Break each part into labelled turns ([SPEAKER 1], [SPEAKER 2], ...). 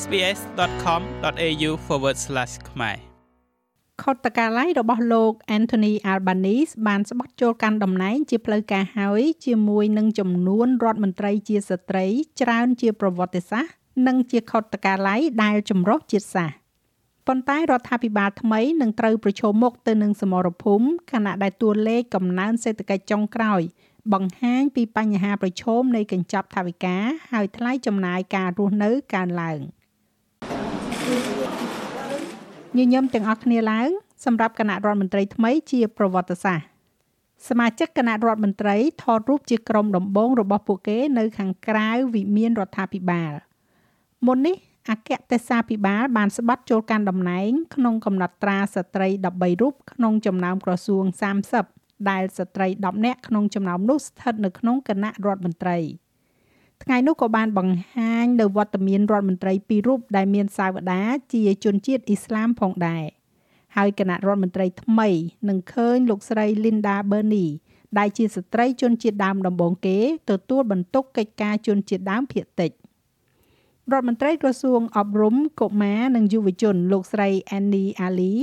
[SPEAKER 1] sbs.com.au/ ខ្មែរ
[SPEAKER 2] ខុទ្ទកាល័យរបស់លោក Anthony Albanese បានស្បត់ចូលកាន់តំណែងជាផ្លូវការហើយ ជាមួយនឹងចំនួនរដ្ឋមន្ត្រីជាស្ត្រីច្រើនជាប្រវត្តិសាស្ត្រនិងជាខុទ្ទកាល័យដែលចម្រុះជាតិសាសន៍ប៉ុន្តែរដ្ឋាភិបាលថ្មីនឹងត្រូវប្រឈមមុខទៅនឹងសមរភូមិខណៈដែលតួលេខកំណើនសេដ្ឋកិច្ចចុងក្រោយ បង្ហាញពីបញ្ហាប្រឈមនៃកញ្ចប់ថវិកាហើយថ្លៃចំណាយការរស់នៅកើនឡើង ញញឹមទាំងអស់គ្នាឡើងសម្រាប់គណៈរដ្ឋមន្ត្រីថ្មីជាប្រវត្តិសាស្ត្រសមាជិកគណៈរដ្ឋមន្ត្រីថតរូបជាក្រុមដំបងរបស់ពួកគេនៅខាងក្រៅវិមានរដ្ឋាភិបាលមុននេះអគ្គទេសាភិបាលបានស្បត់ចូលកាន់តំណែងក្នុងកំណត់ត្រាស្ត្រី13រូបក្នុងចំណោមក្រសួង30ដែលស្ត្រី10នាក់ក្នុងចំណោមនោះស្ថិតនៅក្នុងគណៈរដ្ឋមន្ត្រី ថ្ងៃនោះក៏បានបង្ហាញនៅវត្តមានរដ្ឋមន្ត្រីពីររូបដែលមានសាវតាជាជនជាតិអ៊ីស្លាមផងដែរហើយគណៈរដ្ឋមន្ត្រីថ្មីនឹងឃើញលោកស្រី Linda Burney ដែលជាស្ត្រីជនជាតិដើមដំបូងគេទទួលបន្ទុកកិច្ចការជនជាតិដើមភាគតិចរដ្ឋមន្ត្រីក្រសួងអប់រំកុមារនិងយុវជនលោកស្រី Annie Ali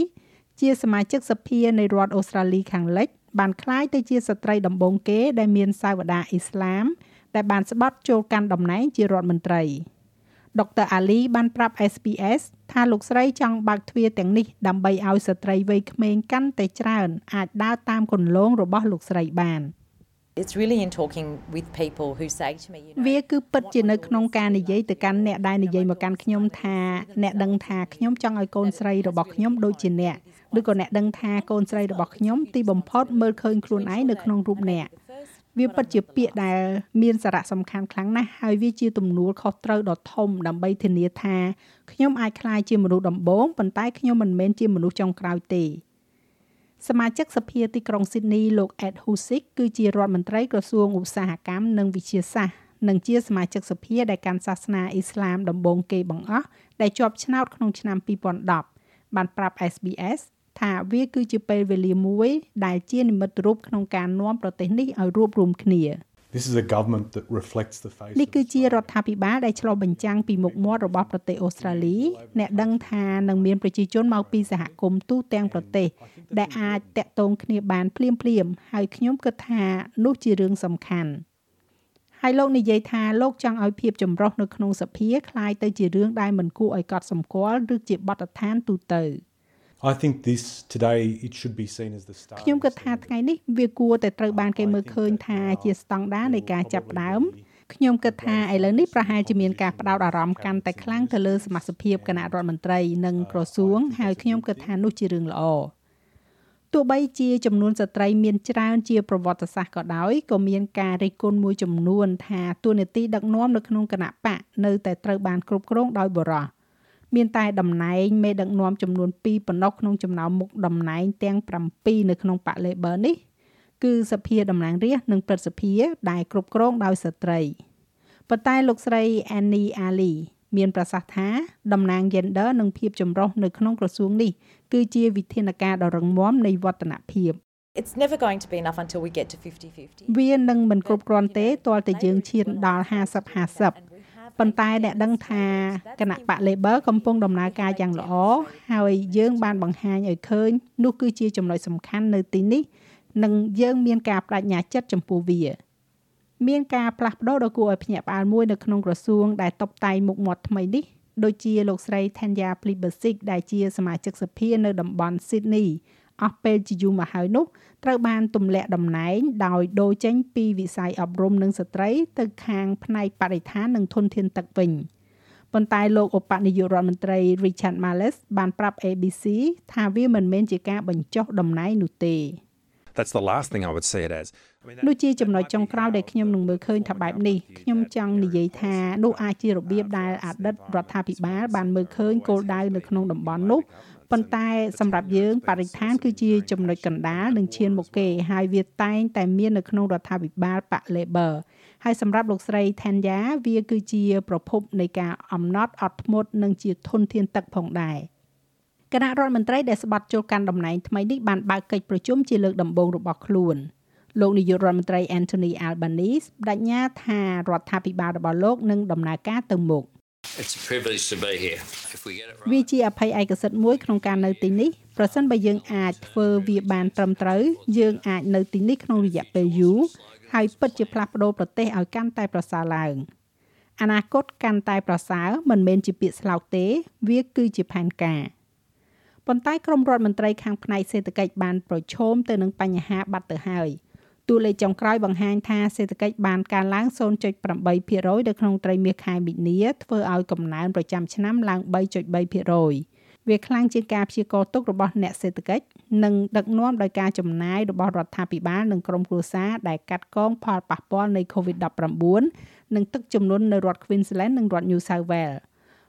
[SPEAKER 2] ជាសមាជិកសភានៃរដ្ឋអូស្ត្រាលីខាងលិចបានក្លាយទៅជាស្ត្រីដំបូងគេដែលមានសាវតាអ៊ីស្លាម ដែលបានស្បត់ចូលកាន់តំណែងជារដ្ឋមន្ត្រីដុកទ័រអាលីបានប្រាប់ SPS ថាលោកស្រីចង់បើកទ្វារទាំងនេះដើម្បីឲ្យស្ត្រីវ័យក្មេងកាន់តែច្រើនអាចដើរតាមគន្លងរបស់លោកស្រីបាន
[SPEAKER 3] It's really in talking with people who say to me you
[SPEAKER 2] know វាគឺពិតជានៅក្នុងការនិយាយទៅកាន់អ្នកដែលនិយាយមកកាន់ខ្ញុំថាអ្នកដឹងថាខ្ញុំចង់ឲ្យកូនស្រីរបស់ខ្ញុំដូចជាអ្នកឬក៏អ្នកដឹងថាកូនស្រីរបស់ខ្ញុំទីបំផុតមើលឃើញខ្លួនឯងនៅក្នុងរូបអ្នក វាពិតជាពាក្យដែលមានសារៈសំខាន់ខ្លាំងណាស់ហើយវាជាទំនួលខុសត្រូវដ៏ធំដើម្បីធានាថាខ្ញុំអាចក្លាយជាមនុស្សដំបូងប៉ុន្តែខ្ញុំមិនមែនជាមនុស្សចុងក្រោយទេសមាជិកសភាទីក្រុងស៊ីដនីលោក Ed Husick គឺជារដ្ឋមន្ត្រីក្រសួងឧស្សាហកម្មនិងវិទ្យាសាស្ត្រនិងជាសមាជិកសភាដែលកាន់សាសនាអ៊ីស្លាមដំបូងគេបង្អស់ដែលជាប់ឆ្នោតក្នុងឆ្នាំ2010បានប្រាប់ SBS ថាវាគឺជាពេលវេលាមួយដែលជានិមិត្តរូបក្នុងការនាំប្រទេសនេះឲ្យរួបរวมគ្នា
[SPEAKER 4] This is a government that reflects the face
[SPEAKER 2] នេះគឺជារដ្ឋាភិបាលដែលឆ្លុះបញ្ចាំងពីមុខមាត់របស់ប្រទេសអូស្ត្រាលីអ្នកដឹងថានឹងមានប្រជាជនមកពីសហគមន៍ទូទាំងប្រទេសដែលអាចតាក់ទងគ្នាបានភ្លាមភ្លាមហើយខ្ញុំគិតថានោះជារឿងសំខាន់ហើយលោកនិយាយថាលោកចង់ឲ្យភាពចម្រុះនៅក្នុងសភាคล้ายទៅជារឿងដែលមិនគួរឲ្យកត់សម្គាល់ឬជាបទដ្ឋានទូទៅ។
[SPEAKER 4] I think this today it should be seen as the start
[SPEAKER 2] ខ្ញុំគិតថាថ្ងៃនេះវាគួរតែត្រូវបានគេមើលឃើញថាជាស្តង់ដារនៃការចាប់ផ្ដើមខ្ញុំគិតថាឥឡូវនេះប្រហែលជាមានការផ្ដោតអារម្មណ៍កាន់តែខ្លាំងទៅលើសមាជិកភាពគណៈរដ្ឋមន្ត្រីនិងក្រសួងហើយខ្ញុំគិតថានោះជារឿងល្អទោះបីជាចំនួនស្ត្រីមានច្រើនជាប្រវត្តិសាស្ត្រក៏ដោយក៏មានការរិះគន់មួយចំនួនថាទួលនីតិដឹកនាំនៅក្នុងគណៈបកនៅតែត្រូវបានគ្រប់គ្រងដោយបុរស មានតែតំណែងមេដឹកនាំចំនួន2ប៉ុណ្ណោះក្នុងចំណោមមុខតំណែងទាំង7នៅក្នុងបក Labor នេះគឺសភាតំណាងរាស្ត្រនិងព្រឹទ្ធសភាដែលគ្រប់គ្រងដោយស្ត្រីប៉ុន្តែលោកស្រី Annie Ali មានប្រសាសន៍ថាតំណាង gender និងភាពចម្រុះនៅក្នុងក្រសួងនេះគឺជាវិធានការដ៏រឹងមាំនៃវឌ្ឍនភាព
[SPEAKER 3] It's never going to be enough until we get to 50-50.
[SPEAKER 2] វានឹងមិនគ្រប់គ្រាន់ទេទាល់តែយើងឈានដល់50-50 ប៉ុន្តែអ្នកដឹងថាគណៈបក Labor កំពុងដំណើរការយ៉ាងល្អហើយយើងបានបង្ហាញឲ្យឃើញនោះគឺជាចំណុចសំខាន់នៅទីនេះនិងយើងមានការបដិញ្ញាចិត្តចំពោះវាមានការផ្លាស់ប្ដូរដ៏គួរឲ្យភ្ញាក់ផ្អើលមួយនៅក្នុងក្រសួងដែលតបតែងមុខមាត់ថ្មីនេះដូចជាលោកស្រី Thanya Plibersik ដែលជាសមាជិកសភានៅតំបន់ Sydney អស់ពេលជាយូរមកហើយនោះត្រូវបានទម្លាក់តំណែងដោយដូរចេញពីវិស័យអប់រំនិងស្ត្រីទៅខាងផ្នែកបរិស្ថាននិងធនធានទឹកវិញប៉ុន្តែលោកឧបនាយករដ្ឋមន្ត្រី Richard Marles បានប្រាប់ ABC ថាវាមិនមែនជាការបញ្ចុះតំណែងនោះទេ
[SPEAKER 5] That's the last thing I would see it as
[SPEAKER 2] នោះជាចំណុចចុងក្រោយដែលខ្ញុំនឹងមើលឃើញថាបែបនេះខ្ញុំចង់និយាយថានោះអាចជារបៀបដែលអតីតរដ្ឋាភិបាលបានមើលឃើញគោលដៅនៅក្នុងតំបន់នោះ ប៉ុន្តែសម្រាប់យើងបរិស្ថានគឺជាចំណុចកណ្ដាលនិងឈានមុខគេហើយវាតែងតែមាននៅក្នុងរដ្ឋាភិបាលបក Labor ហើយសម្រាប់លោកស្រី Thanya វាគឺជា ប្រភពនៃការអំណត់អត់ធ្មត់និងជាធនធានទឹកផងដែរគណៈរដ្ឋមន្ត្រីដែលស្បត់ចូលកាន់តំណែងថ្មីនេះបានបើកកិច្ចប្រជុំជាលើកដំបូងរបស់ខ្លួនលោកនាយករដ្ឋមន្ត្រី Anthony Albanese បដិញ្ញាថារដ្ឋាភិបាលរបស់លោកនឹងដំណើរការទៅមុខ
[SPEAKER 6] It's a privilege to be here. If we get it
[SPEAKER 2] វា
[SPEAKER 6] right.
[SPEAKER 2] ជាអភ័យឯកសិទ្ធិមួយក្នុងការនៅទីនេះប្រសិនបើយើងអាចធ្វើវាបានត្រឹមត្រូវយើងអាចនៅទីនេះក្នុងរយៈពេលយូរហើយពិតជាផ្លាស់ប្ដូរប្រទេសឲ្យកាន់តែប្រសើរឡើងអនាគតកាន់តែប្រសើរមិនមែនជាពាក្យស្លោកទេ វាគឺជាផែនការប៉ុន្តែក្រមរដ្ឋមន្ត្រីខាងផ្នែកសេដ្ឋកិច្ចបានប្រឈមទៅនឹងបញ្ហាបាត់ទៅហើយ តួលេខចុងក្រោយបង្ហាញថាសេដ្ឋកិច្ចបានកើនឡើង0.8%នៅក្នុងត្រីមាសខែមីនាធ្វើឲ្យកំណើនប្រចាំឆ្នាំឡើង3.3%វាខ្លាំងជាងការព្យាករណ៍ទុករបស់អ្នកសេដ្ឋកិច្ចនិងដឹកនាំដោយការចំណាយរបស់រដ្ឋាភិបាលនិងក្រុមគ្រួសារដែលកាត់កងផលប៉ះពាល់នៃ COVID-19 និងទឹកជំនន់នៅរដ្ឋ Queensland និងរដ្ឋ New South Wales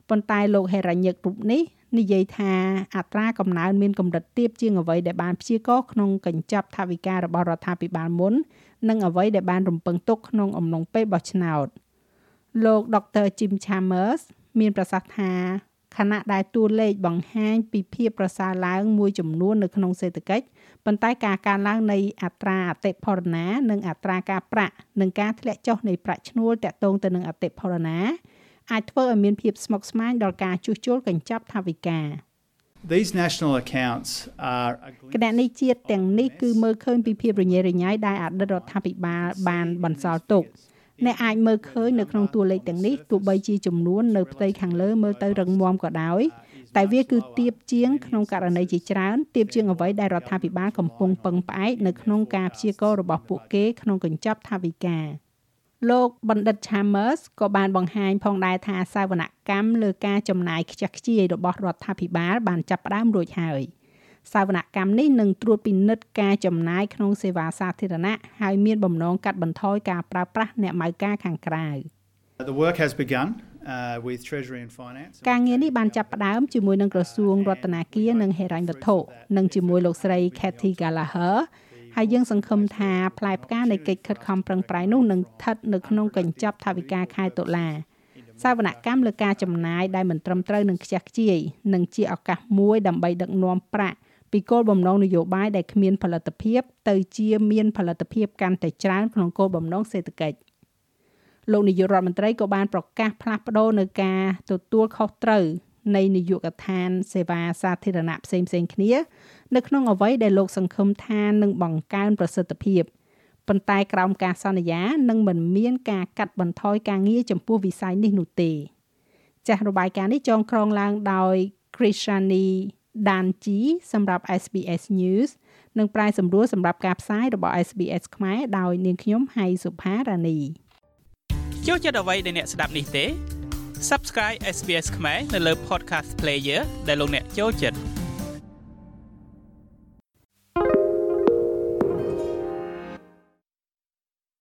[SPEAKER 2] ប៉ុន្តែលោកហេរ៉ាញឹករូបនេះ និយាយថាអត្រាកំណើនមានកម្រិតទាបជាងអ្វីដែលបានព្យាករណ៍ក្នុងកញ្ចប់ថវិការបស់រដ្ឋាភិបាលមុន និងអ្វីដែលបានរំពឹងទុកក្នុងអំឡុងពេលបោះឆ្នោតលោក Dr. Jim Chalmers មានប្រសាសន៍ថាខណៈដែលតួលេខបង្ហាញពីភាពប្រសើរឡើងមួយចំនួននៅក្នុងសេដ្ឋកិច្ចប៉ុន្តែការកើនឡើងនៃអត្រាអតិផរណា និងអត្រាការប្រាក់និងការធ្លាក់ចុះនៃប្រាក់ឈ្នួលតាក់ទងទៅនឹងអតិផរណា អាចធ្វើឲ្យមានភាពស្មុគស្មាញដល់ការជួសជុលកញ្ចប់ថវិកា
[SPEAKER 7] These national accounts are a
[SPEAKER 2] គណៈនេះជាតិទាំងនេះគឺមើលឃើញពីភាពរញ៉េរញ៉ៃដែលអតីតរដ្ឋាភិបាលបានបន្សល់ទុកអ្នកអាចមើលឃើញនៅក្នុងតួលេខទាំងនេះទោះបីជាចំនួននៅផ្ទៃខាងលើមើលទៅរឹងមាំក៏ដោយតែវាគឺទៀបជាងក្នុងករណីជាច្រើនទៀបជាងអ្វីដែលរដ្ឋាភិបាលកំពុងពឹងផ្អែកនៅក្នុងការព្យាករណ៍របស់ពួកគេក្នុងកញ្ចប់ថវិកា លោកបណ្ឌិត Chambers ក៏បានបង្ហាញផងដែរថាសាវនកម្មលើការចំណាយខ្ជះខ្ជាយរបស់រដ្ឋាភិបាលបានចាប់ផ្ដើមរួចហើយសាវនកម្មនេះនឹងត្រួតពិនិត្យការចំណាយក្នុងសេវាសាធារណៈហើយមានបំណងកាត់បន្ថយការប្រើប្រាស់អ្នកម៉ៅការខាងក្រៅ
[SPEAKER 7] The work has begun uh, with Treasury and Finance.
[SPEAKER 2] ការងារនេះបានចាប់ផ្ដើមជាមួយនឹងក្រសួងរដ្ឋាភិបាលនិងហិរញ្ញវត្ថុនិងជាមួយលោកស្រី Kathy Gallagher ហើយយើងសង្ឃឹមថាផ្លែផ្កានៃកិច្ចខិតខំប្រឹងប្រែងនោះនឹងស្ថិតនៅក្នុងកញ្ចប់ថវិកាខែតុលាសាវនកម្មលើការចំណាយដែលមិនត្រឹមត្រូវនឹងខ្ជះខ្ជាយនិងជាឱកាសមួយដើម្បីដឹកនាំប្រាក់ពីគោលបំណងនយោបាយដែលគ្មានផលិតភាពទៅជាមានផលិតភាពកាន់តែច្រើនក្នុងគោលបំណងសេដ្ឋកិច្ចលោកនាយករដ្ឋមន្ត្រីក៏បានប្រកាសផ្លាស់ប្ដូរនៅការទទួលខុសត្រូវនៃនាយកដ្ឋានសេវាសាធារណៈផ្សេងៗគ្នា នៅក្នុងអ្វីដែលលោកសង្ឃឹមថានឹងបង្កើនប្រសិទ្ធភាពប៉ុន្តែក្រោមការសន្យានឹងមិនមានការកាត់បន្ថយការងារចំពោះវិស័យនេះនោះទេចាស់របាយការណ៍នេះចងក្រងឡើងដោយ Krishani Danji សម្រាប់ SBS News និងប្រាយសម្រួលសម្រាប់ការផ្សាយរបស់ SBS ខ្មែរដោយនាងខ្ញុំហៃសុផារ៉ានី
[SPEAKER 1] ចូលចិត្តអ្វីដែលអ្នកស្ដាប់នេះទេ Subscribe SBS ខ្មែរនៅលើ Podcast Player ដែលលោកអ្នកចូលចិត្ត